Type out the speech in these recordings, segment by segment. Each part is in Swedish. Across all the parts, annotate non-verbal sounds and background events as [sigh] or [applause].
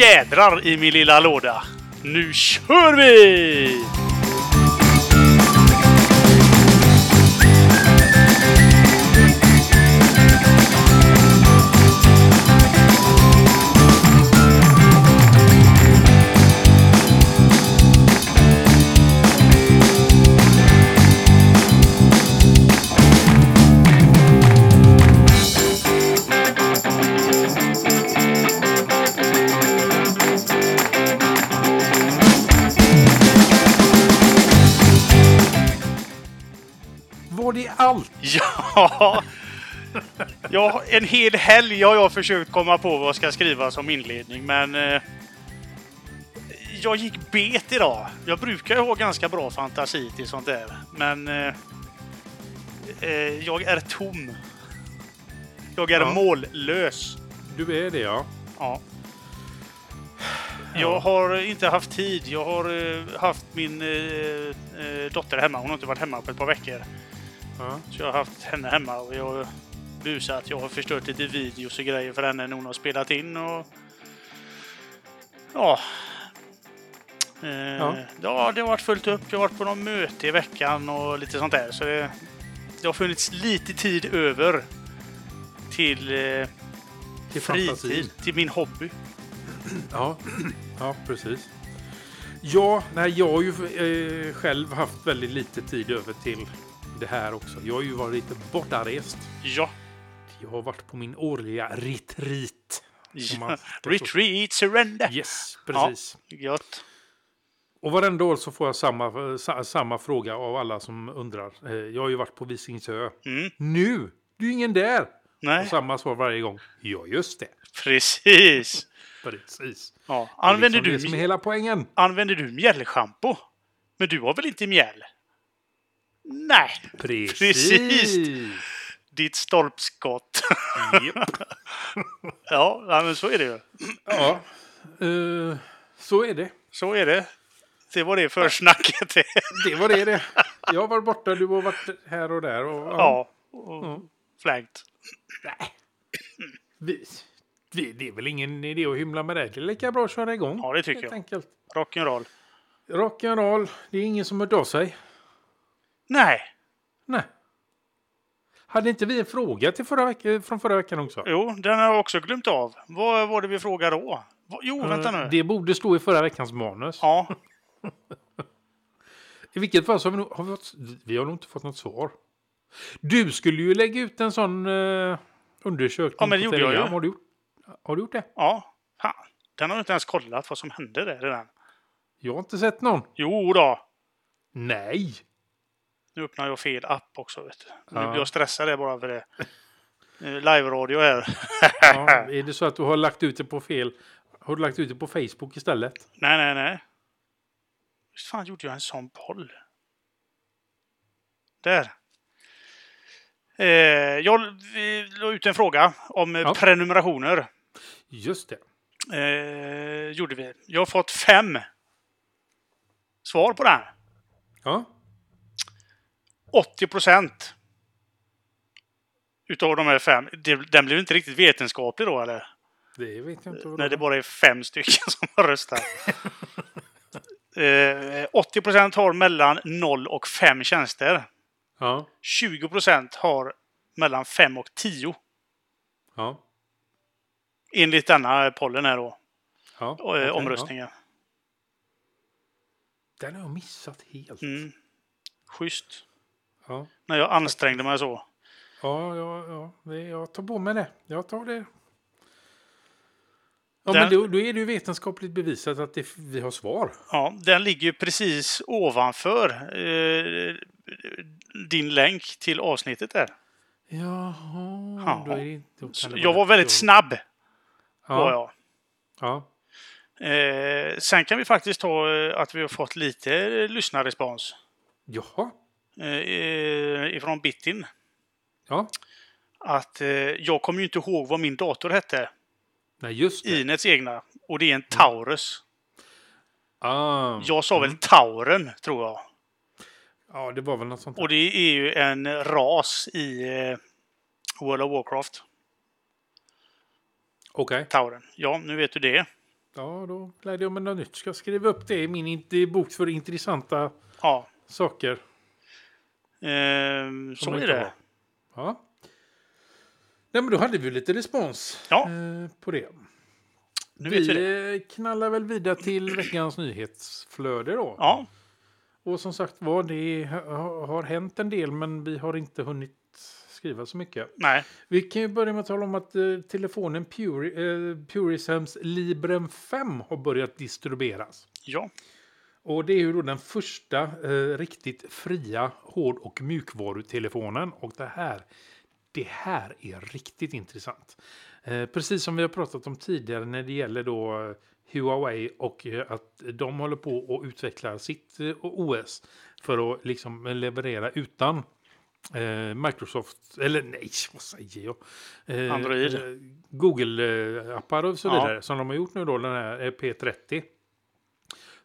Jädrar i min lilla låda! Nu kör vi! Ja! ja, en hel helg har jag försökt komma på vad jag ska skriva som inledning, men... Eh, jag gick bet idag. Jag brukar ju ha ganska bra fantasi till sånt där, men... Eh, eh, jag är tom. Jag är Ja. mållös. Du är det ja. Ja. Jag har inte haft tid. Jag har eh, haft min eh, dotter hemma. Hon har inte varit hemma på ett par veckor. Så jag har haft henne hemma och jag har busat. Jag har förstört lite videos och grejer för henne när hon har spelat in och... Ja. Eh, Ja. ja. det har varit fullt upp. Jag har varit på någon möte i veckan och lite sånt där. Så det, det har funnits lite tid över till, eh, Till fritid, fantasin. till min hobby. Ja, ja precis. Ja, nej, jag har ju eh, själv haft väldigt lite tid över till det här också. Jag har ju varit lite bortarest. Ja. Jag har varit på min årliga retreat. Man- Retreat, surrender. Yes, precis. Gött. Och varenda år så får jag samma, sa, samma fråga av alla som undrar. Eh, jag har ju varit på Visingsö. Mm. Nu! Du är ingen där! Nej, Och samma svar varje gång. Ja, just det. precis. [laughs] Precis. Ja. Det är Använder, liksom det som är du, hela poängen. använder du mjällschampo? Men du har väl inte mjäll? Nej, Precis. Precis. ditt stolpskott. [laughs] Ja, men så är det ju. Ja, eh, så är det. Så är det. Det var det för snacket. [laughs] Det var det det. Jag varit borta, du har varit här och där. Och, ja, och Ja. flängt. Vi, vi, det är väl ingen idé att hymla med det. Det är lika bra att köra igång. Ja, det tycker jag. Rock'n'roll. Rock'n'roll. Det är ingen som hört av sig. Nej, Nej. Hade inte vi en fråga till förra veck- från förra veckan också? jo, den har jag också glömt av. Vad var det vi frågade då? Va- Jo, vänta Eh, nu. Det borde stå i förra veckans manus. Ja, [laughs] I vilket fall så har vi, nog, har vi, fått, vi har nog inte fått något svar. Du skulle ju lägga ut en sån uh, undersökning Ja, men det på gjorde jag Telegram. ju. Har du, gjort, har du gjort det? ja. Fan. Den har jag inte ens kollat vad som hände där i den. Jag har inte sett någon. Jo då. Nej! Nu öppnar jag fel app också. Vet du. Nu blir jag stressad bara för det. Live-radio här. Ja, [laughs] är det så att du har lagt ut det på fel... Har du lagt ut det på Facebook istället? nej, nej, nej. Visst fan gjorde jag en sån boll? Där. Eh, jag la ut en fråga om eh, Ja. prenumerationer. Just det. Eh, gjorde vi. Jag har fått fem svar på den. Ja. 80 procent utav de här fem. Den blev inte riktigt vetenskaplig då eller? Det vet jag inte. När det bara är fem stycken [laughs] som har röstat. eh, 80 procent har mellan 0 och 5 tjänster. Ja. 20 procent har mellan 5 och 10. Ja. Enligt denna pollen här då. ja. eh, okej, omröstningen. Ja. Den har jag missat helt. Mm. Schysst. Ja. När jag ansträngde mig så. Ja, ja, ja. Jag tar på mig det. Jag tar det. Ja, Den- men då, då är det ju vetenskapligt bevisat att det, vi har svar. Ja, den ligger ju precis ovanför eh, din länk till avsnittet där. Jaha. Ja. Då är det, då kan det jag var väldigt snabb. Ja. Var jag. Ja. Eh, sen kan vi faktiskt ta eh, att vi har fått lite eh, lyssnarrespons. Jaha. Eh, ifrån Bittin. Ja. Att eh, jag kommer ju inte ihåg vad min dator hette. Nej, just det. Inets egna. Och det är en Taurus. Ah. Jag sa väl Tauren, tror jag. Ja, det var väl något sånt där. Och det är ju en ras i eh, World of Warcraft. Okej. Tauren. Ja, nu vet du det. Ja, då lärde jag mig något nytt. Ska skriva upp det i min bok för intressanta Ja, saker. Ehm, så är det. Ja. Nej, men då hade vi lite respons Ja. eh, på det. Nu vi vi eh, knallar väl vidare till veckans nyhetsflöde då. Ja, Och som sagt var, det ha- har hänt en del men vi har inte hunnit skriva så mycket. nej. Vi kan ju börja med att tala om att eh, telefonen Puri, eh, Purisms Librem 5 har börjat distribueras. Ja, Och det är ju då den första eh, riktigt fria hård och mjukvarutelefonen. Och det här, det här är riktigt intressant. Eh, precis som vi har pratat om tidigare när det gäller då eh, Huawei och eh, att de håller på och utvecklar sitt eh, OS för att liksom leverera utan Microsoft, eller nej, [laughs] vad säger jag? Android. Google-appar och så Ja. vidare som de har gjort nu då, den här eh, P30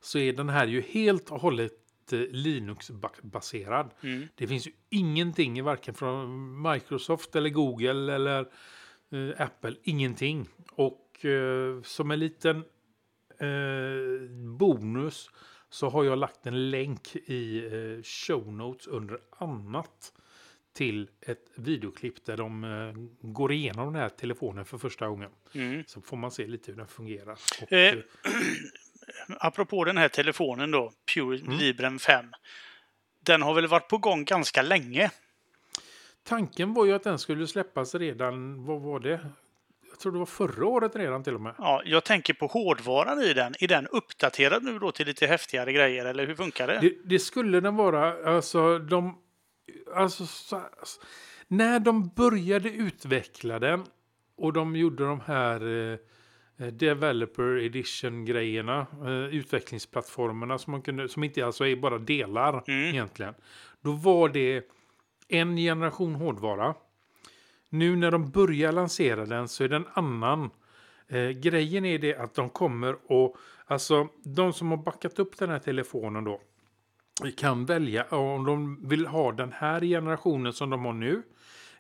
så är den här ju helt och hållet eh, Linux-baserad. mm. Det finns ju ingenting varken från Microsoft eller Google eller eh, Apple. Ingenting. Och eh, som en liten eh, bonus så har jag lagt en länk i eh, show notes under annat till ett videoklipp där de eh, går igenom den här telefonen för första gången. Mm. Så får man se lite hur den fungerar. Och, eh, Apropå den här telefonen då, Pure Mm. Librem 5. Den har väl varit på gång ganska länge? Tanken var ju att den skulle släppas redan, vad var det? Jag tror det var förra året redan till och med. Ja, jag tänker på hårdvaran i den. Är den uppdaterad nu då till lite häftigare grejer, eller hur funkar det? Det, det skulle den vara, alltså de... Alltså, så, alltså, när de började utveckla den och de gjorde de här eh, Developer Edition-grejerna, eh, utvecklingsplattformarna som, man kunde, som inte alltså är bara delar Mm. egentligen. Då var det en generation hårdvara. Nu när de börjar lansera den så är det en annan. Eh, grejen är det att de kommer och alltså de som har backat upp den här telefonen då kan välja om de vill ha den här generationen som de har nu.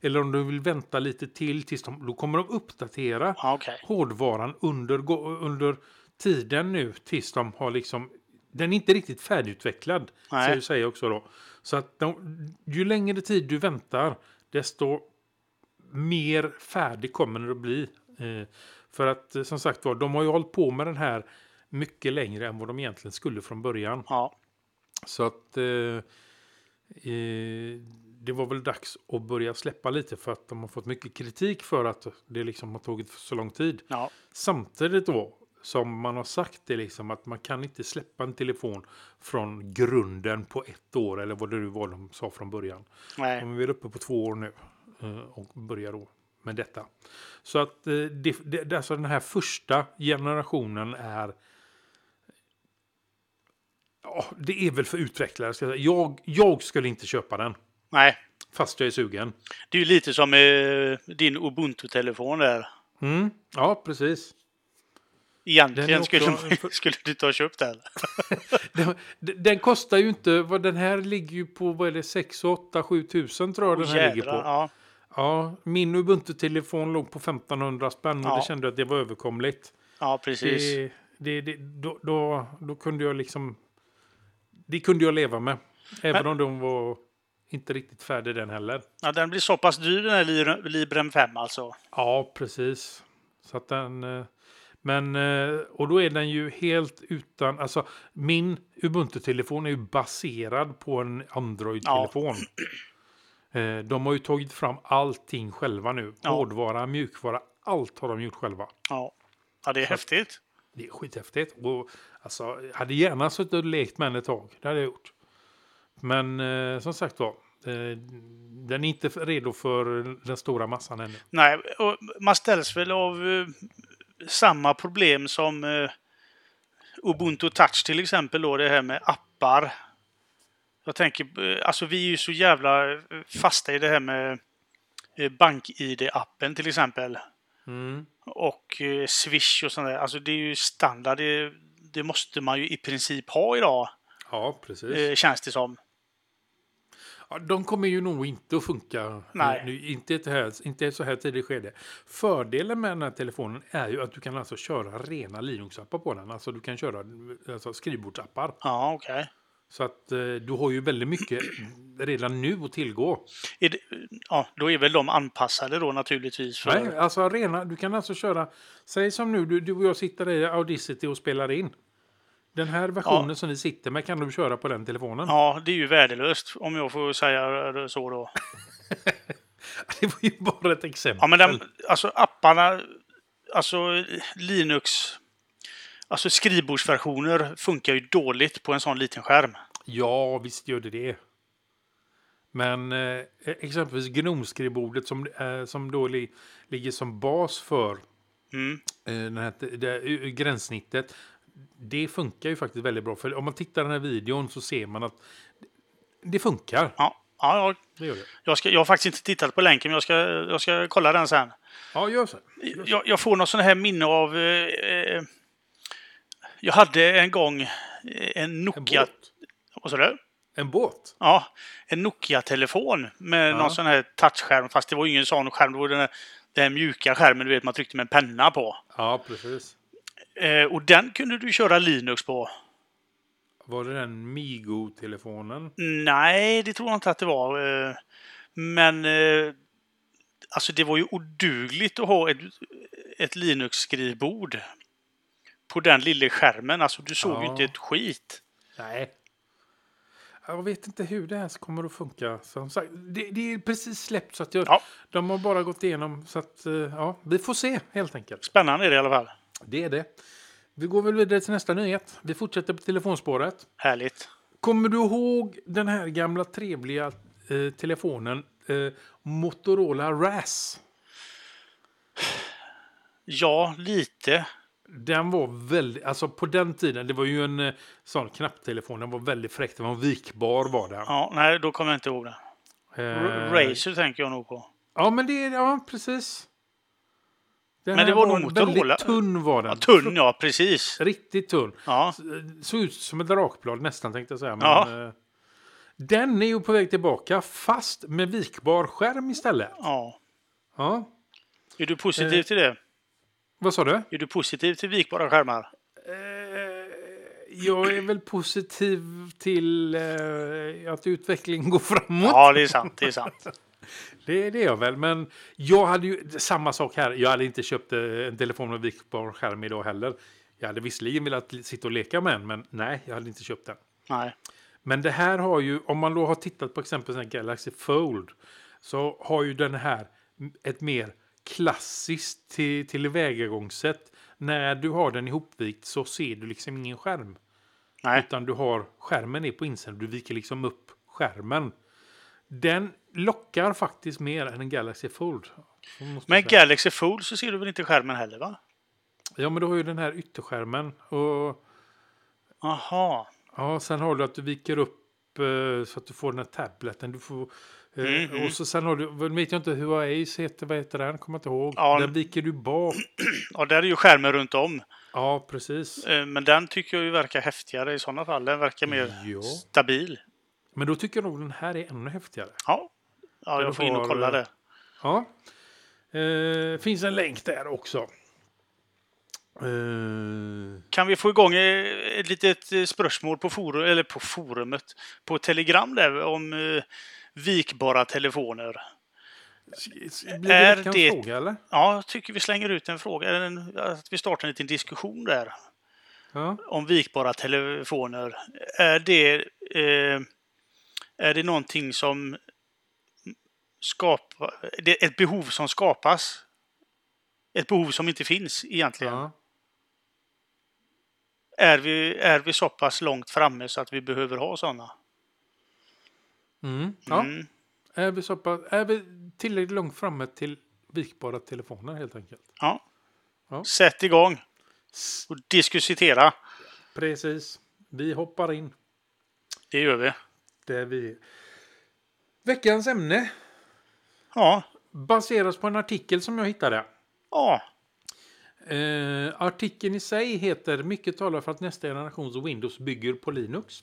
Eller om de vill vänta lite till tills de, då kommer de uppdatera okej. hårdvaran under, under tiden nu tills de har liksom den är inte riktigt färdigutvecklad. Nej. Så jag säger också då. Så att de, ju längre tid du väntar desto mer färdig kommer den att bli. Eh, för att eh, som sagt var, de har ju hållit på med den här mycket längre än vad de egentligen skulle från början. Ja, Så att eh, eh, det var väl dags att börja släppa lite för att de har fått mycket kritik för att det liksom har tagit så lång tid. ja, Samtidigt då som man har sagt det liksom att man kan inte släppa en telefon från grunden på ett år eller vad det nu var de sa från början. nej. Vi är uppe på två år nu eh, och börjar då med detta. Så att eh, det, det, alltså den här första generationen är Ja, det är väl för utvecklare. Jag, jag skulle inte köpa den. Nej. Fast jag är sugen. Det är ju lite som eh, din Ubuntu-telefon där. Mm, ja, precis. Egentligen också skulle, för- skulle du inte ha köpt den. Den, den kostar ju inte, vad den här ligger ju på, vad är det, 6, 8, 7 tusen tror jag den här ligger Jädrar, på. ja. Ja, min Ubuntu-telefon låg på 1500 spänn och Ja. det kände jag att det var överkomligt. ja, precis. Det, det, det, då, då, då kunde jag liksom, det kunde jag leva med. Även Men- om de var inte riktigt färdig den heller. Ja, den blir så pass dyr den här Li- Librem 5 alltså. Ja, precis. Så att den... eh, Men, eh, och då är den ju helt utan, alltså min Ubuntu-telefon är ju baserad på en Android-telefon. [clears throat] Eh, De har ju tagit fram allting själva nu. Ja. Hårdvara, mjukvara, allt har de gjort själva. Ja, ja det är häftigt. Det är skithäftigt. Och, alltså, jag hade gärna suttit och lekt med den ett tag. Det hade jag gjort. Men som sagt var, den är inte redo för den stora massan ännu. Nej, och man ställs väl av eh, samma problem som eh, Ubuntu Touch till exempel då, det här med appar. Jag tänker, eh, alltså vi är ju så jävla eh, fasta i det här med eh, BankID-appen till exempel. Mm. Och eh, Swish och sånt där. Alltså det är ju standard. Det, det måste man ju i princip ha idag, Ja, precis. eh, känns det som. Ja, de kommer ju nog inte att funka. Nej. Nu, inte, ett här, inte ett så här tidigt skede. Fördelen med den här telefonen är ju att du kan alltså köra rena Linux-appar på den. Alltså du kan köra alltså, skrivbordsappar. Ja, okej. Så att eh, du har ju väldigt mycket redan nu att tillgå. Det- Ja, då är väl de anpassade då naturligtvis. För... Nej, alltså rena, du kan alltså köra, säg som nu, du, du och jag sitter i Audacity och spelar in. Den här versionen som vi sitter med kan du köra på den telefonen. Ja, det är ju värdelöst om jag får säga det så då. [laughs] Det var ju bara ett exempel. Ja, men den, alltså apparna, alltså Linux, alltså skrivbordsversioner funkar ju dåligt på en sån liten skärm. Ja, visst gör det det. Men eh, exempelvis Gnome-skrivbordet som, eh, som då li, ligger som bas för Mm. eh, den här, det, eh, gränssnittet. Det funkar ju faktiskt väldigt bra. För om man tittar den här videon så ser man att det funkar. Ja, ja, ja Det gör det. jag, ska, jag har faktiskt inte tittat på länken, men jag ska, jag ska kolla den sen. Ja, gör så. Jag, jag får något sån här minne av... Eh, eh, jag hade en gång eh, en En Nokia... båt. Vad sa du? En båt? Ja, en Nokia-telefon med Ja. någon sån här touchskärm. Fast det var ingen sån skärm. Det var den, här, den här mjuka skärmen du vet man tryckte med en penna på. Ja, precis. Eh, och den kunde du köra Linux på. Var det den Migo-telefonen? Nej, det tror jag inte att det var. Eh, men eh, alltså det var ju odugligt att ha ett, ett Linux-skrivbord på den lilla skärmen. Alltså du såg ju Ja. inte ett skit. Nej. Jag vet inte hur det här kommer att funka. Som sagt, det, det är precis släppt så att jag, Ja. de har bara gått igenom. Så att, eh, ja, vi får se helt enkelt. Spännande är det i alla fall. Det är det. Vi går väl vidare till nästa nyhet. Vi fortsätter på telefonspåret. Härligt. Kommer du ihåg den här gamla trevliga eh, telefonen eh, Motorola RAS? Ja, lite. Den var väldigt, alltså på den tiden, det var ju en eh, sån knapptelefon, den var väldigt fräck, den var vikbar var den. Ja, nej, då kommer jag inte ihåg det. R- Eh, Razer tänker jag nog på. Ja, men det är, ja precis. Den Men det här var nog Motorola. Tunn var den. Ja, tunn, ja, precis. Riktigt tunn. Ja, Såg ut som ett drakblad nästan tänkte jag säga. Men, Ja. eh, den är ju på väg tillbaka fast med vikbar skärm istället. ja. Ja. Är du positiv Eh. till det? Vad sa du? Är du positiv till vikbara skärmar? Eh, jag är väl positiv till eh, att utvecklingen går framåt. Ja, det är sant. Det är sant. [laughs] Det, det är jag väl. Men jag hade ju samma sak här. Jag hade inte köpt eh, en telefon med vikbar skärm idag heller. Jag hade visserligen velat sitta och leka med en, men nej, jag hade inte köpt den. Nej. Men det här har ju, om man då har tittat på exempelvis Galaxy Fold, så har ju den här ett mer klassiskt till, tillvägagångssätt. När du har den ihopvikt så ser du liksom ingen skärm. Nej. Utan du har skärmen är på insidan, du viker liksom upp skärmen. Den lockar faktiskt mer än en Galaxy Fold. säga. Galaxy Fold så ser du väl inte skärmen heller, va? Ja, men du har ju den här ytterskärmen. Och Jaha. Ja, sen har du att du viker upp eh, så att du får den här tableten. Du får, eh, Mhm. Och så sen har du, vet jag inte hur Ace heter, vad heter den? Kommer inte ihåg. Ja. Den viker du bak. [clears throat] Ja, där är ju skärmen runt om. Ja, precis. Eh, Men den tycker jag ju verkar häftigare i sådana fall. Den verkar mer Ja. stabil. Men då tycker jag nog den här är ännu häftigare. Ja. Ja, jag får in och kolla det. Ja. Eh, finns en länk där också. Eh, Kan vi få igång ett litet eh, spörsmål på, forum, eller på forumet, på Telegram där om eh, vikbara telefoner? blir det Är det- fråga eller? Ja, jag tycker vi slänger ut en fråga, eller en, att vi startar en liten diskussion där Ja. om vikbara telefoner. Är det, eh, är det någonting som det är ett behov som skapas? Ett behov som inte finns egentligen? Ja. Är, vi, är vi så pass långt framme så att vi behöver ha sådana? Mm. ja. Mm. Är, vi så pass, är vi tillräckligt långt framme till vikbara telefoner helt enkelt? Ja. Ja. Sätt igång och diskutera. Precis. Vi hoppar in. Det gör vi. Där vi... Veckans ämne Ja. baseras på en artikel som jag hittade. Ja. Eh, artikeln i sig heter Mycket talar för att nästa generations Windows bygger på Linux.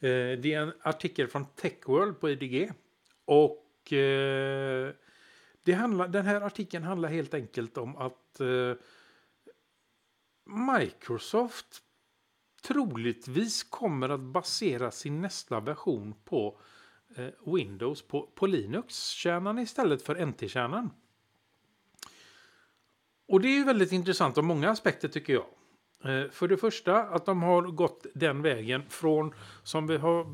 Eh, det är en artikel från Techworld på IDG. Och eh, det handlar, den här artikeln handlar helt enkelt om att eh, Microsoft troligtvis kommer att basera sin nästa version på Windows på, på Linux-kärnan istället för NT-kärnan. Och det är ju väldigt intressant av många aspekter tycker jag. Eh, för det första att de har gått den vägen från, som vi har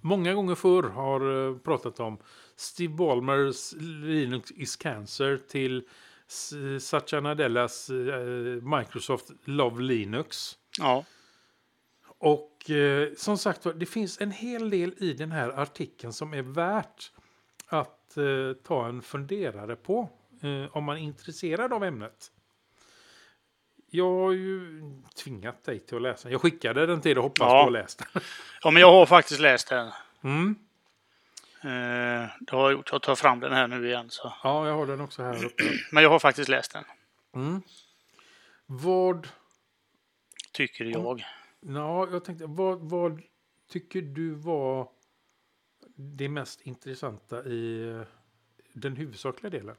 många gånger förr har eh, pratat om, Steve Ballmers Linux is cancer till Satya Nadellas eh, Microsoft Love Linux. Ja. Och eh, som sagt det finns en hel del i den här artikeln som är värt att eh, ta en funderare på eh, om man är intresserad av ämnet. Jag har ju tvingat dig till att läsa. Jag skickade den till dig och hoppas Ja. du har läst den. [laughs] ja, men jag har faktiskt läst den. Mm. Eh, det har jag gjort. Jag tar fram den här nu igen. Så. Ja, jag har den också här uppe. [clears throat] Men jag har faktiskt läst den, Mm. Vad... tycker jag. Ja, jag tänkte, vad, vad tycker du var det mest intressanta i eh, den huvudsakliga delen?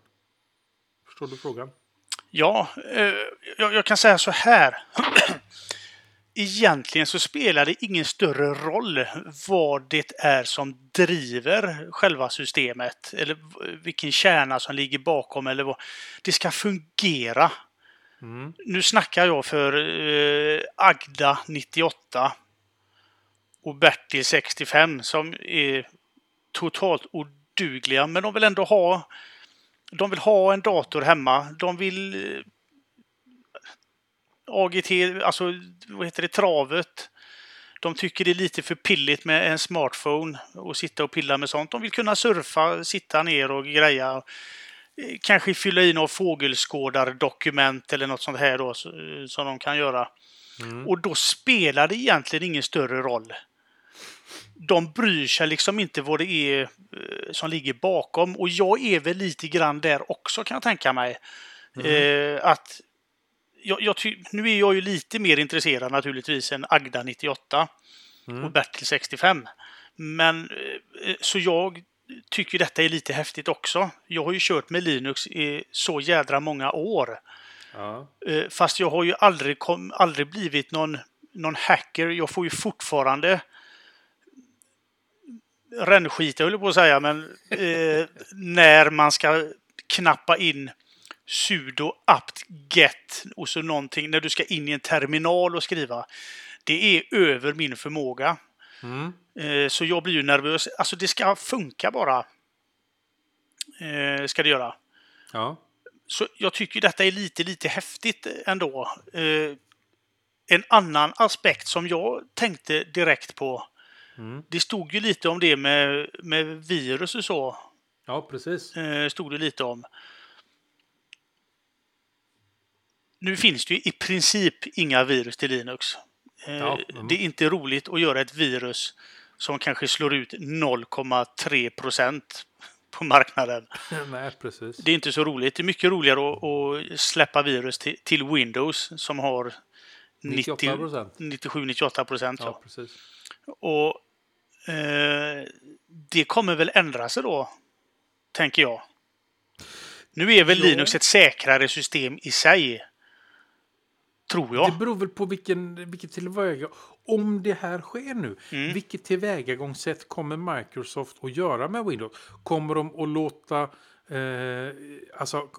Förstår du frågan? Ja, eh, jag, jag kan säga så här. [clears throat] Egentligen så spelar det ingen större roll vad det är som driver själva systemet eller vilken kärna som ligger bakom eller vad. Det ska fungera. Mm. Nu snackar jag för eh, Agda 98 och Bertil 65 som är totalt odugliga men de vill ändå ha de vill ha en dator hemma. De vill eh, AGT, alltså vad heter det, travet. De tycker det är lite för pilligt med en smartphone och sitta och pilla med sånt. De vill kunna surfa, sitta ner och greja. Kanske fylla i några fågelskådardokument eller något sånt här då som de kan göra. Mm. Och då spelar det egentligen ingen större roll. De bryr sig liksom inte vad det är eh, som ligger bakom. Och jag är väl lite grann där också kan jag tänka mig. Eh, att jag, jag nu är jag ju lite mer intresserad naturligtvis än Agda 98 och Bertil 65. Men eh, så jag tycker detta är lite häftigt också. Jag har ju kört med Linux i så jädra många år. Ja. Eh, Fast jag har ju aldrig, kom, aldrig blivit någon, någon hacker. Jag får ju fortfarande rännskit, jag höll på att säga, men eh, [laughs] när man ska knappa in sudo apt get och så någonting, när du ska in i en terminal och skriva. Det är över min förmåga. Mm. Eh, så jag blir ju nervös. Alltså det ska funka bara. Eh, ska det göra. Ja. Så jag tycker detta är lite, lite häftigt ändå. Eh, en annan aspekt som jag tänkte direkt på. Mm. Det stod ju lite om det med, med virus och så. ja, precis. Stod det lite om. Nu finns det ju i princip inga virus till Linux. Eh, Ja, mm. Det är inte roligt att göra ett virus som kanske slår ut 0,3 procent på marknaden. [laughs] Nej, precis. Det är inte så roligt. Det är mycket roligare att, att släppa virus till, till Windows som har 98%. 97-98 procent. Ja, precis. Och eh, det kommer väl ändra sig då, tänker jag. Nu är väl Ja. Linux ett säkrare system i sig. Tror jag. Det beror väl på vilken, vilket tillväga... Om det här sker nu, Mm. vilket tillvägagångssätt kommer Microsoft att göra med Windows? Kommer de att låta... Eh, alltså,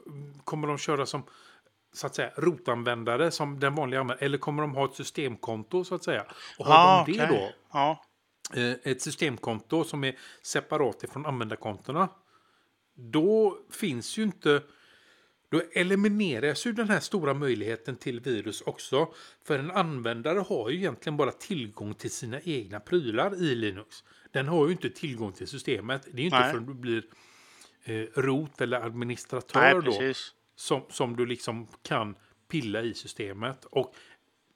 kommer de köra som så att säga rotanvändare som den vanliga användaren? Eller kommer de ha ett systemkonto så att säga? Och har Ah, de det okej. då, Ja. eh, ett systemkonto som är separat ifrån användarkontona, då finns ju inte... Då elimineras ju den här stora möjligheten till virus också. För en användare har ju egentligen bara tillgång till sina egna prylar i Linux. Den har ju inte tillgång till systemet. Det är ju inte Nej. förrän du blir eh, rot eller administratör Nej, då som, som du liksom kan pilla i systemet. Och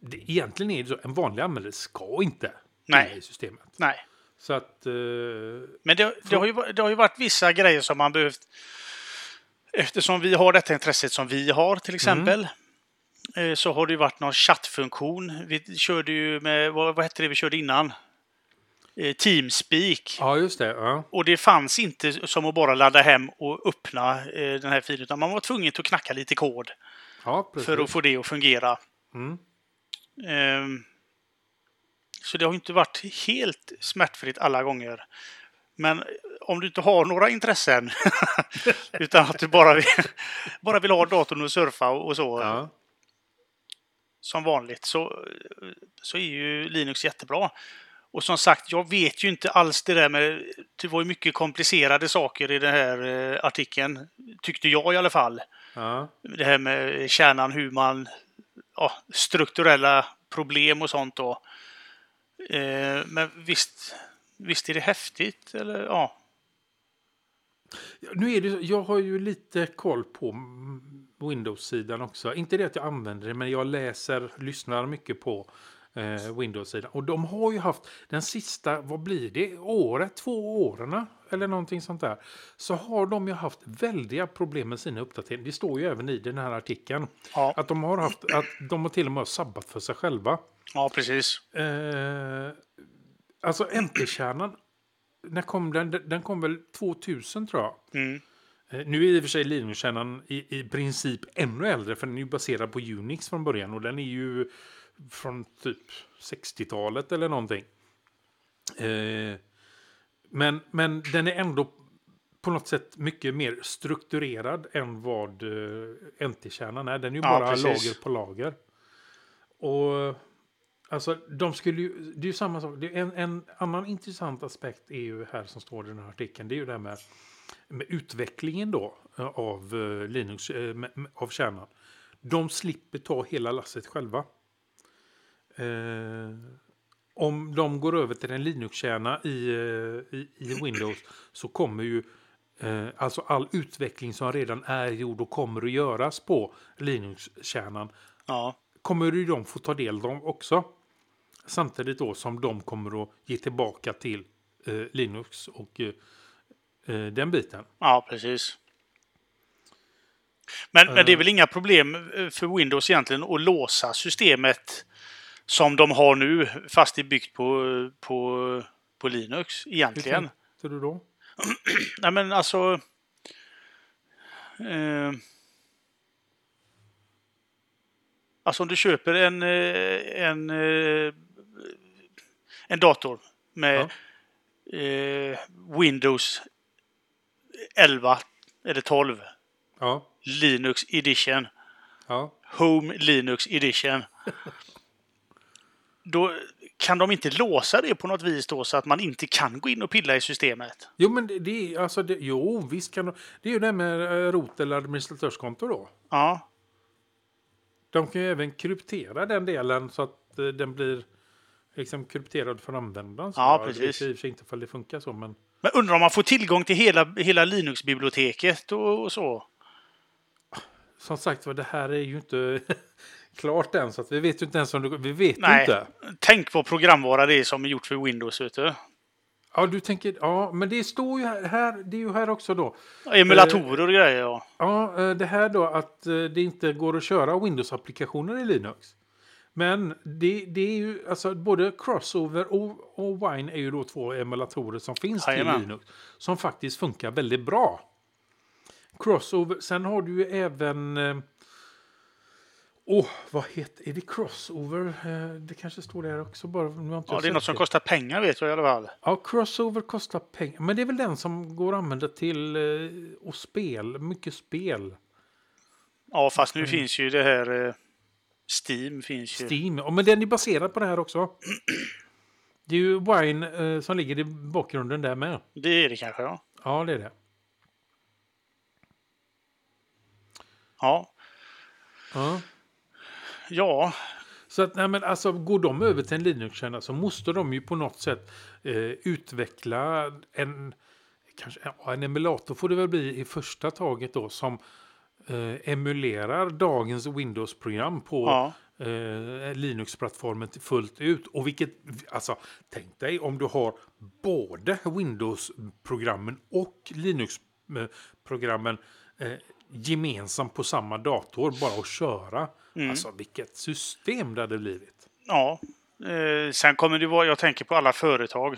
det, egentligen är det så, en vanlig användare ska inte pilla Nej. i systemet. Nej. Så att... Eh, Men det, det, har ju, det har ju varit vissa grejer som man behövt... Eftersom vi har detta intresset som vi har till exempel. eh, Så har det varit någon chattfunktion. Vi körde ju med... Vad, vad hette det vi körde innan? eh, Teamspeak. Ja, just det. Ja. Och det fanns inte som att bara ladda hem och öppna eh, den här filen, utan man var tvungen att knacka lite kod Ja, för att få det att fungera. Mm. Ehm, Så det har inte varit helt smärtfritt alla gånger. Men om du inte har några intressen, [laughs] utan att du bara vill, bara vill ha datorn och surfa och så, Ja. som vanligt, så, så är ju Linux jättebra. Och som sagt, jag vet ju inte alls det där med... Det var ju mycket komplicerade saker i den här eh, artikeln, tyckte jag i alla fall. Ja. Det här med kärnan, hur man... Ja, strukturella problem och sånt då. Eh, men visst, visst är det häftigt, eller ja. Nu är det, så- jag har ju lite koll på Windows-sidan också. Inte det att jag använder det, men jag läser, lyssnar mycket på eh, Windows-sidan. Och de har ju haft den sista, vad blir det, året, två åren eller någonting sånt där. Så har de ju haft väldiga problem med sina uppdateringar. Det står ju även i den här artikeln. Ja, Att de har haft, att de har till och med sabbat för sig själva. ja precis. Eh, alltså NT-kärnan, när kom den? Den- kom väl 2000 tror jag. Mm. Eh, Nu är i och för sig Linux-kärnan i, i princip ännu äldre för den är ju baserad på Unix från början och den är ju från typ 60-talet eller någonting. Eh, men, men den är ändå på något sätt mycket mer strukturerad än vad eh, NT-kärnan är. Den är ju Ja, bara precis. lager på lager. Och alltså de skulle ju, det är ju samma sak. Det är en, en annan intressant aspekt är ju här som står i den här artikeln. Det är ju det här med med utvecklingen då eh, av eh, Linux, eh, av kärnan. De slipper ta hela lasset själva. Eh, om de går över till en Linux-kärna i, i, i Windows så kommer ju eh, alltså all utveckling som redan är gjord och kommer att göras på Linux-kärnan Ja, kommer ju de få ta del av också. Samtidigt då som de kommer att ge tillbaka till eh, Linux och eh, eh, den biten. ja precis. Men, men det är väl inga problem eh, för Windows egentligen att låsa systemet som de har nu, fast det är byggt på, på, på Linux Hur egentligen. tänkte du då? [clears throat] Nej men alltså... Eh, alltså om du köper en, eh, en, eh, en dator med eh, Windows 11 eller 12 Ja, Linux Edition, ja. Home Linux Edition. Då kan de inte låsa det på något vis då så att man inte kan gå in och pilla i systemet. Jo, men det, det är alltså, det, jo, visst kan de, Det är ju det här med rot eller administratörskonto då. Ja, De kan ju även kryptera den delen så att eh, den blir liksom krypterad för användaren. Så Ja, jag vet precis. i och för sig inte ifall det funkar så, men Men undrar om man får tillgång till hela, hela Linux-biblioteket och, och så? som sagt var, det här är ju inte [laughs] klart än, så att vi vet ju inte ens om det Vi vet ju Nej. inte. Tänk vad programvara det är som är gjort för Windows, vet du. Ja, du tänker, ja, men det står ju här, här det är ju här också då. Emulatorer och grejer, ja. Ja, eh, det här då att eh, det inte går att köra Windows-applikationer i Linux. Men det, det är ju, alltså både Crossover och, och Wine är ju då två emulatorer som finns Jajamän. till Linux. Som faktiskt funkar väldigt bra. Crossover, sen har du ju även... Åh, vad heter... Är det Crossover? Eh, Det kanske står där också bara. Nu ja. Det är något som kostar pengar, vet jag i alla fall. Ja, Crossover kostar pengar. Men det är väl den som går att använda till eh, och spel. Mycket spel. Ja, fast nu Mm. finns ju det här... eh, Steam finns ju. Steam. Ja, men den är baserad på det här också. [clears throat] Det är ju Wine eh, som ligger i bakgrunden där med. Det är det kanske, ja. Ja, det är det. Ja. Ja. Ja, Så att, nej, men alltså, går de över till en Linux-kärna så måste de ju på något sätt eh, utveckla en, kanske, ja, en emulator får det väl bli i första taget då som eh, emulerar dagens Windows-program på ja. eh, Linux-plattformen fullt ut. Och vilket, alltså, tänk dig om du har både Windows-programmen och Linux-programmen eh, gemensamt på samma dator, bara att köra. Alltså vilket system det hade blivit. ja. Eh, sen kommer det vara... Jag tänker på alla företag.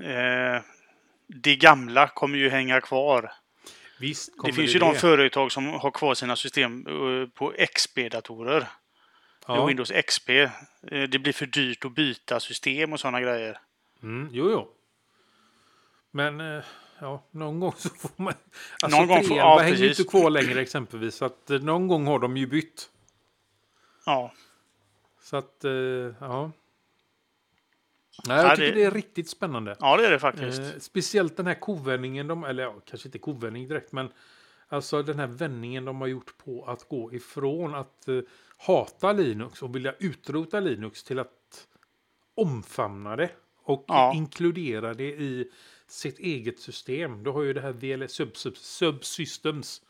Eh, det gamla kommer ju hänga kvar. Visst Det finns ju de företag som har kvar sina system eh, på XP-datorer. ja. Windows XP. Eh, Det blir för dyrt att byta system och sådana grejer. Mm, jo, jo. Men eh, ja, någon gång så får man... Alltså, Någon gång får- 311 ja, hänger inte kvar längre exempelvis. Så att någon gång har de ju bytt. Ja, Så att, eh, ja. Nej, jag Ja, tycker det- det är riktigt spännande. ja det är det faktiskt. Eh, speciellt den här kovändningen, de, eller ja, kanske inte kovändning direkt, men alltså den här vändningen de har gjort på att gå ifrån att eh, hata Linux och vilja utrota Linux till att omfamna det och Ja. inkludera det i sitt eget system. Du har ju det här VLS sub, sub, Subsystems.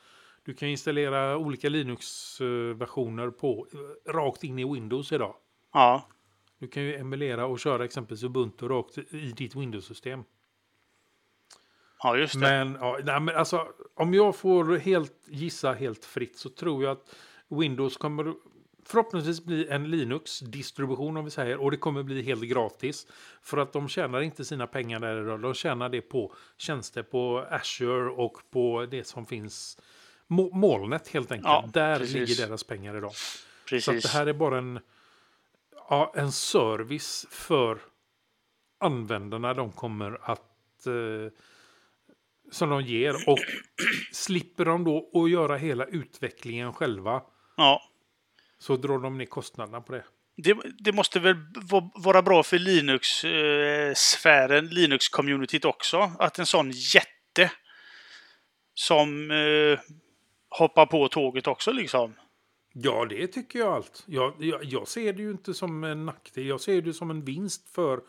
Du kan installera olika Linux-versioner på eh, rakt in i Windows idag. Ja, Du kan ju emulera och köra exempelvis Ubuntu rakt i ditt Windows-system. ja just det. Men, ja, nej, men alltså, om jag får helt gissa helt fritt så tror jag att Windows kommer förhoppningsvis bli en Linux-distribution om vi säger. Och det kommer bli helt gratis. För att de tjänar inte sina pengar där idag. De tjänar det på tjänster på Azure och på det som finns molnet helt enkelt. Ja, där precis. ligger deras pengar idag. Så Precis. det här är bara en, ja, en service för användarna de kommer att eh, som de ger. Och [clears throat] slipper de då att göra hela utvecklingen själva Ja. så drar de ner kostnaderna på det. Det, det måste väl va- vara bra för Linux-sfären, Linux-communityt också, att en sån jätte som eh, hoppar på tåget också liksom. Ja, det tycker jag allt. Jag, jag, jag ser det ju inte som en nackdel. Jag ser det som en vinst för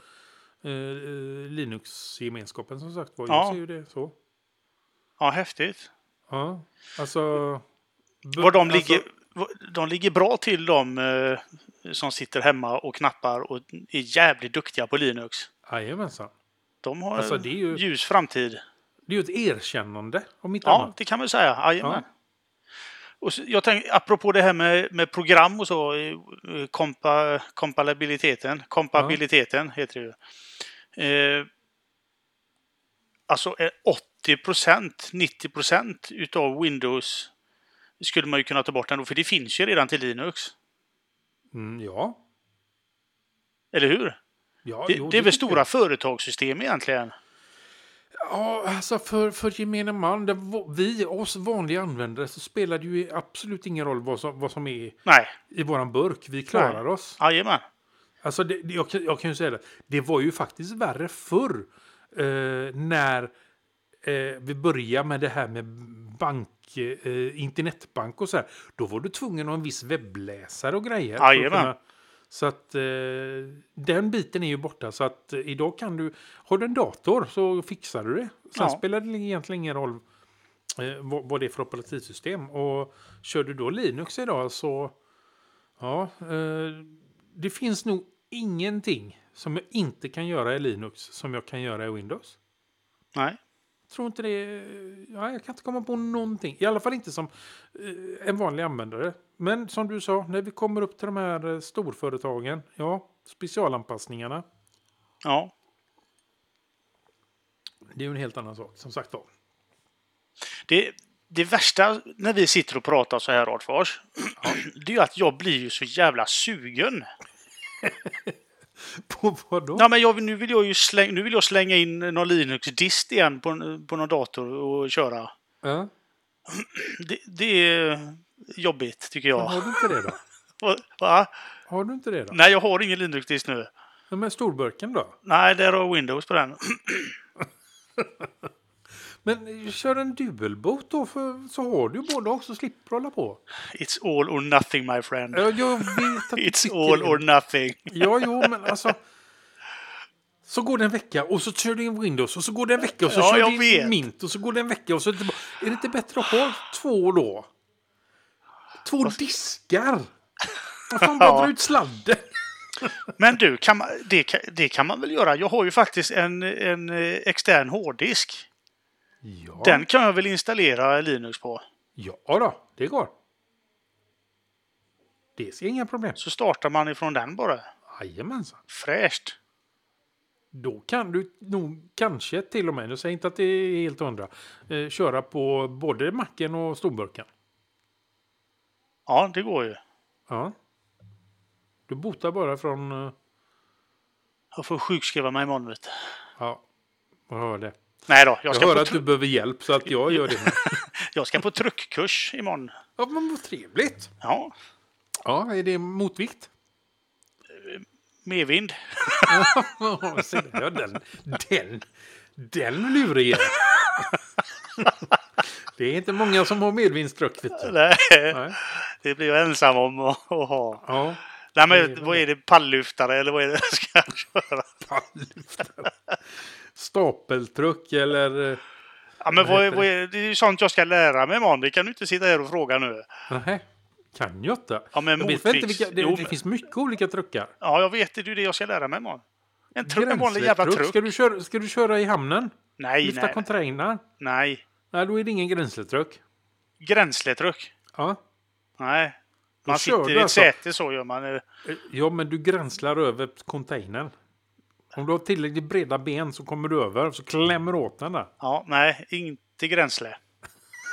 eh, eh, Linux-gemenskapen som sagt var. Jag Ja. ser ju det så. Ja, häftigt. Ja, alltså... Var de, alltså- ligger, var- de ligger bra till de eh, som sitter hemma och knappar och är jävligt duktiga på Linux. Jajamensan. De har Alltså, en ju- ljus framtid. Det är ju ett erkännande, om inte Ja, annat. det kan man säga. Jajamän. Ja. Och så, jag tänkte, apropå det här med, med program och så, eh, kompa, kompatibiliteten, kompabiliteten heter det. Eh, alltså eh, 80 procent, 90 procent utav Windows skulle man ju kunna ta bort ändå, för det finns ju redan till Linux. Mm, ja. Eller hur? ja Det, jo, det är väl stora jag. företagssystem egentligen. Ja, alltså för, för gemene man, det, vi oss vanliga användare så spelar det ju absolut ingen roll vad som, vad som är Nej, i våran burk. Vi klarar Nej. oss. jajamän. Alltså det, det- jag, kan- jag kan ju säga det. Det var ju faktiskt värre förr. Eh, när eh, vi började med det här med bank, eh, internetbank och så här. Då var du tvungen att ha en viss webbläsare och grejer. Jajamän. Så att eh, den biten är ju borta. Så att eh, idag kan du, har du en dator så fixar du det. Sen Ja. spelar det egentligen ingen roll eh, vad, vad det är för operativsystem. Och kör du då Linux idag så, ja, eh, det finns nog ingenting som jag inte kan göra i Linux som jag kan göra i Windows. Nej. Tror inte det, ja, jag kan inte komma på någonting. I alla fall inte som eh, en vanlig användare. Men som du sa, när vi kommer upp till de här eh, storföretagen, ja, specialanpassningarna, Ja. det är ju en helt annan sak, som sagt var. Det, det värsta när vi sitter och pratar så här, Adfors, [clears throat] det är ju att jag blir ju så jävla sugen. [laughs] På vad då? Ja, men jag, nu, vill jag ju släng, nu vill jag slänga in någon Linux-dist igen på, på någon dator och köra. Ja. [clears throat] Det, det är jobbigt, tycker Men jag. har du inte det då? [laughs] Va? Har du inte det då? Nej, jag har ingen Linux-dist nu. Ja, Men storburken då? Nej, där har Windows på den. [clears throat] Men kör en dubbelboot då, för, så har du båda också, slipper hålla på. It's all or nothing, my friend. Ja, jag vet att [laughs] It's all det. or nothing. [laughs] Ja, jo, men alltså. Så går det en vecka och så kör du in Windows och så går det en vecka och så Ja, kör du in vet. Mint och så går det en vecka och så är det. Är det inte bättre att ha två då? Två diskar! Vad fan, [laughs] bara Ja. dra ut sladden. [laughs] Men du, kan man, det, kan, det kan man väl göra? Jag har ju faktiskt en, en eh, extern hårddisk. Ja. Den kan jag väl installera Linux på? ja då, det går. Det är inga problem. Så startar man ifrån den bara. Jajamensan. Fräscht. Då kan du nog kanske till och med, jag säger inte att det är helt hundra, eh, köra på både macken och storburken. Ja, det går ju. Ja. Du botar bara från... eh, Jag får sjukskriva mig imorgon. Vet du. Ja, jag hör det. Nej då, jag Jag ska, hör på att du behöver hjälp så att jag gör det. med. [laughs] jag ska på truckkurs imorgon. Ja, men vad trevligt. Ja, Ja, är det motvikt? medvind. [laughs] Ja, se där, ja, den, den, den lurige. [laughs] Det är inte många som har medvindstruck, vet du. Nej, Nej. Det blir jag ensam om att, ha. Ja, Nej, men vad är det? Palllyftare eller vad är det [laughs] jag ska köra? palllyftare. Stapeltruck eller... eh, Ja, men Vad vad är, heter vad är, det är ju sånt jag ska lära mig imorgon. Det kan du inte sitta här och fråga nu. Nej, kan jag inte. Ja, men jag vet inte vilka, det, Jo, det finns mycket olika truckar. Ja, jag vet det. Är ju det jag ska lära mig imorgon. En, truck, en vanlig jävla truck. Ska du, köra, ska du köra i hamnen? Nej, Lyfta nej, containrar? nej. Nej, då är det ingen gränsletruck. Gränsletruck. Ja. Nej. Då Man kör sitter i ett alltså. säte så gör man. ja, men du gränslar över containern. Om du har tillräckligt breda ben så kommer du över så klämmer åt den där. Ja, nej, inte gränsle.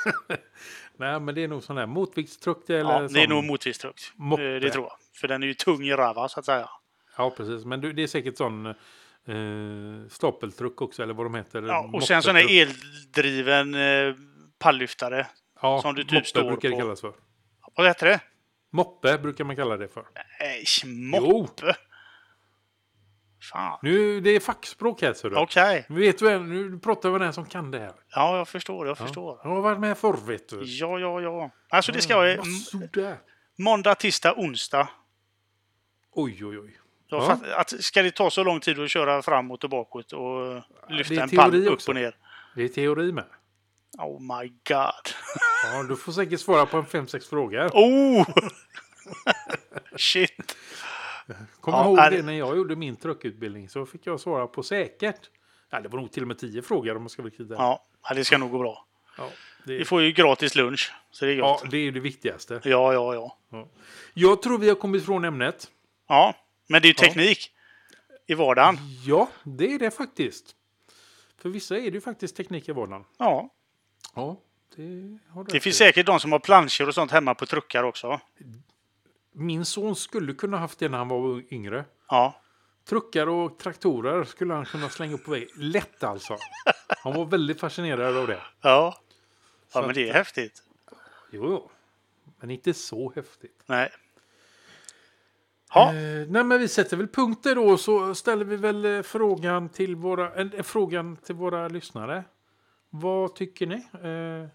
[laughs] Nej, men det är nog sån här motviktstruck eller Ja, det är nog motviktstruck. Moppe. Eh, Det tror jag. För den är ju tung i rava så att säga. Ja, precis. Men du, det är säkert sån eh, stapeltruck också, eller vad de heter. Ja, och sen sån här eldriven eh, palllyftare. ja, som du typ står brukar det kallas för. Vad heter det? Moppe brukar man kalla det för. Nej, moppe. Fan. Nu, det är fackspråk här, ser du. Okej. Nu vet du, en- nu pratar vi med den som kan det här. Ja, jag förstår. Jag förstår. Jag har varit med förr, vet du. Ja, ja, ja. Alltså det ska Ja, sådär. måndag, tisdag, onsdag. Oj, oj, oj. Jag Ja. att, ska det ta så lång tid att köra framåt och bakåt och lyfta en pall upp också. och ner? Det är teori med. Oh my god. Ja, du får säkert svara på en fem, sex frågor. Oh! [laughs] Shit. Kom Ja, ihåg är- det när jag gjorde min truckutbildning så fick jag svara på säkert. Ja, det var nog till och med tio frågor om man ska riktigt ärlig. Ja, ja, det ska nog gå bra. Ja, Vi det, får ju gratis lunch, så det är ja, gott. det är det viktigaste. Ja, ja, ja. Ja. Jag tror vi har kommit från ämnet. Ja, men det är ju Ja. teknik i vardagen. Ja, det är det faktiskt. För vissa är det ju faktiskt teknik i vardagen. Ja, Ja, det har det finns säkert de som har planscher och sånt hemma på truckar också. Min son skulle kunna haft det när han var yngre. Ja, Truckar och traktorer skulle han kunna slänga upp på väg. Lätt alltså. Han var väldigt fascinerad av det. ja. Ja, men det är häftigt. Jo, jo. Men inte så häftigt. Nej. Ja, Eh, nej, men vi sätter väl punkter då så ställer vi väl eh, frågan till våra, eh, frågan till våra lyssnare. Vad tycker ni? Eh,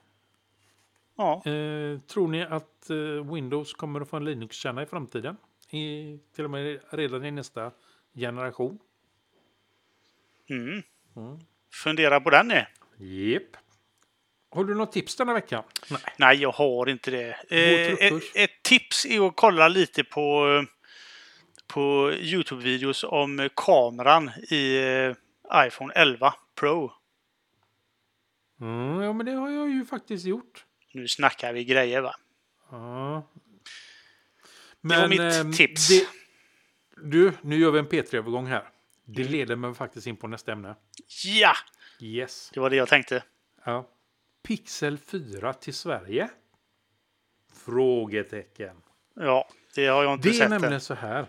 ja. eh, tror ni att eh, Windows kommer att få en Linux-kärna i framtiden? I, till och med redan i nästa generation? Mm. Mm. Fundera på den ni. Jep. Har du något tips denna vecka? Nej. Nej, jag har inte det. Eh, ett, ett tips är att kolla lite på, på Youtube-videos om kameran i eh, iPhone 11 Pro. Mm, ja, men det har jag ju faktiskt gjort. Nu snackar vi grejer va? Ja. var mitt ehm, tips. Det, du, nu gör vi en P3-övergång här. Det leder mig faktiskt in på nästa ämne. Ja, Yes. det var det jag tänkte. Ja. Pixel 4 till Sverige? Frågetecken. Ja, det har jag inte Det är sett nämligen än. så här.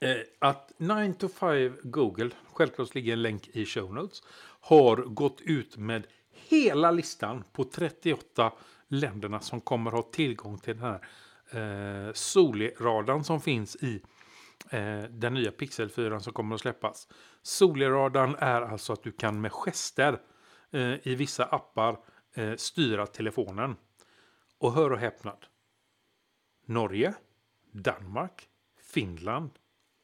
Eh, att 9 to 5 Google, självklart ligger en länk i show notes, har gått ut med hela listan på 38 länderna som kommer ha tillgång till den här eh, Soli-radarn som finns i eh, den nya Pixel 4 som kommer att släppas. Soli-radarn är alltså att du kan med gester eh, i vissa appar eh, styra telefonen. Och hör och häpnad. Norge, Danmark, Finland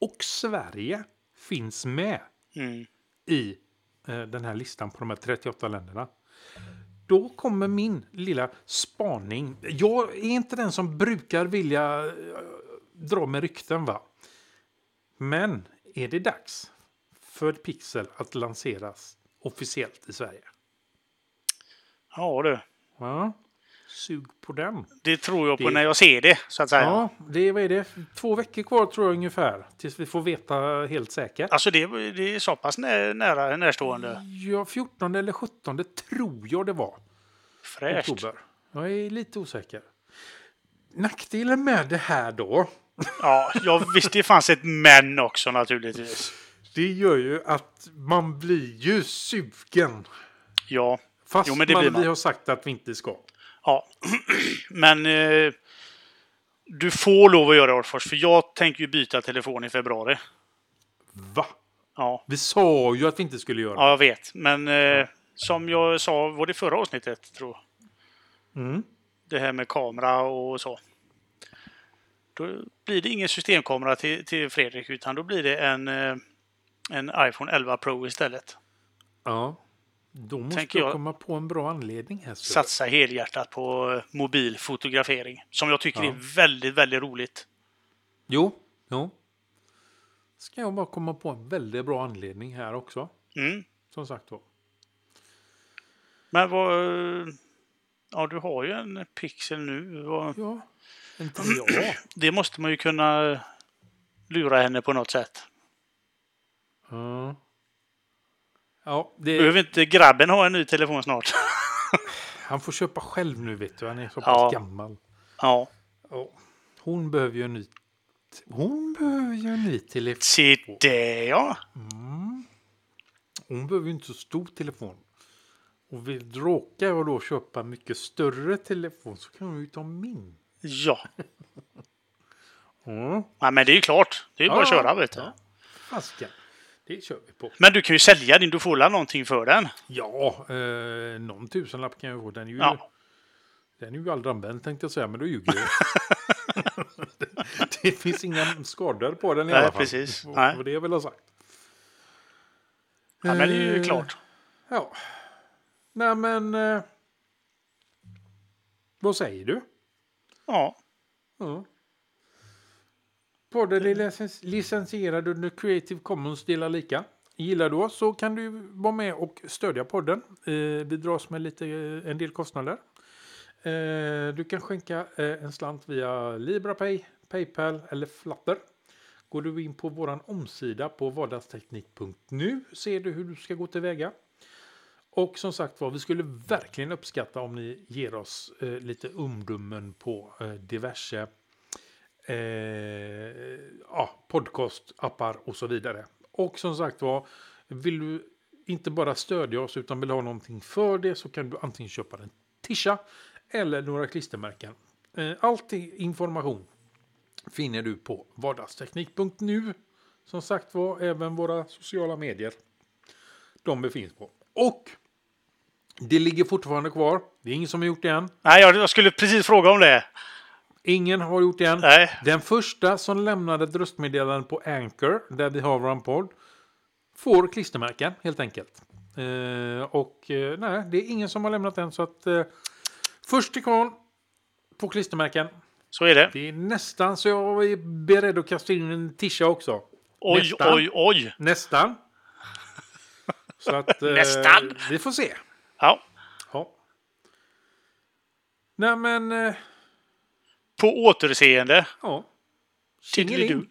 och Sverige finns med Mm. i eh, den här listan på de här 38 länderna. Då kommer min lilla spaning. Jag är inte den som brukar vilja eh, dra med rykten va. Men är det dags för Pixel att lanseras officiellt i Sverige? Ja du. Ja. Sug på den. Det tror jag på Det- när jag ser det, så att säga. Ja, det, vad är det? Två veckor kvar tror jag ungefär. Tills vi får veta helt säkert. Alltså det, det är så pass nä, nära närstående. Ja, 14 eller 17 tror jag det var. Fräscht. Oktober. Jag är lite osäker. Nackdelen med det här då, Ja, jag visste det fanns ett men också naturligtvis. det gör ju att man blir ju sugen. Ja, Fast Jo, men det man, blir man. vi har sagt att vi inte ska. Ja. [clears throat] Men eh, du får lov att göra det, Orfors, för jag tänker ju byta telefon i februari. Va? Ja, Vi sa ju att vi inte skulle göra ja jag vet. Men eh, som jag sa, var det förra avsnittet, tror jag? Mm. Det här med kamera och så. Då blir det ingen systemkamera till, till Fredrik, utan då blir det en, eh, en iPhone 11 Pro istället. Ja. Då måste Tänker jag komma på en bra anledning här. så. Satsa helhjärtat på eh, mobil fotografering. Som jag tycker Ja. är väldigt, väldigt roligt. Jo, jo. Ska jag bara komma på en väldigt bra anledning här också. Mm. Som sagt var. Men vad... eh, Ja, du har ju en Pixel nu. Vad- Ja. Inte [clears throat] jag. Det måste man ju kunna lura henne på något sätt. Ja. Ja, det, Behöver inte grabben ha en ny telefon snart? [laughs] han får köpa själv nu vet du. Han är så pass Ja. gammal. ja. Ja. Hon behöver ju en ny... Hon behöver ju en ny telefon. Se det ja! Hon behöver ju inte så stor telefon. Och vill råkar jag då köpa mycket större telefon så kan hon ju ta min. Ja. [laughs] Mm. ja men det är ju klart. Det är ju bara att Ja. köra vet du. Ja. Fasken. Det kör vi på. Men du kan ju sälja din. Du får väl någonting för den? Ja, eh, någon tusenlapp kan jag få. Den är ju, Ja. den är ju aldrig använd tänkte jag säga, men då ljuger jag. [laughs] det finns inga skador på den i Nej, alla fall. precis. Och- Nej. Och det jag vill ha sagt. Ja, men det är ju Eh, klart. Ja. Nej, men... Eh, vad säger du? Ja. Ja. Podden är licensierad under Creative Commons delar lika. Gillar du oss så kan du vara med och stödja podden. Eh, vi dras med lite, eh, en del kostnader. Eh, du kan skänka en slant via LibraPay, Paypal eller Flutter. Går du in på vår omsida på vardagsteknik.nu ser du hur du ska gå tillväga. Och som sagt var, vi skulle verkligen uppskatta om ni ger oss eh, lite omdömen på eh, diverse eh, ja, podcastappar och så vidare. Och som sagt var, vill du inte bara stödja oss utan vill ha någonting för det så kan du antingen köpa en tisha eller några klistermärken. Eh, allt information finner du på vardagsteknik.nu. Som sagt var, även våra sociala medier. De befinns på. Och det ligger fortfarande kvar. Det är ingen som har gjort det än. Nej, jag jag skulle precis fråga om det. Ingen har gjort det än. Nej. Den första som lämnade ett röstmeddelande på Anchor, där vi har vår podd, får klistermärken helt enkelt. Eh, och eh, nej, det är ingen som har lämnat än så att eh, först till kvarn på klistermärken. Så är det. Det är nästan så jag är beredd att kasta in en tisha också. Oj, Nästan. oj, oj. Nästan. Så att eh, Nästan. vi får se. Ja. Ja. Nej men, eh, På återseende. ja. Tjingeling.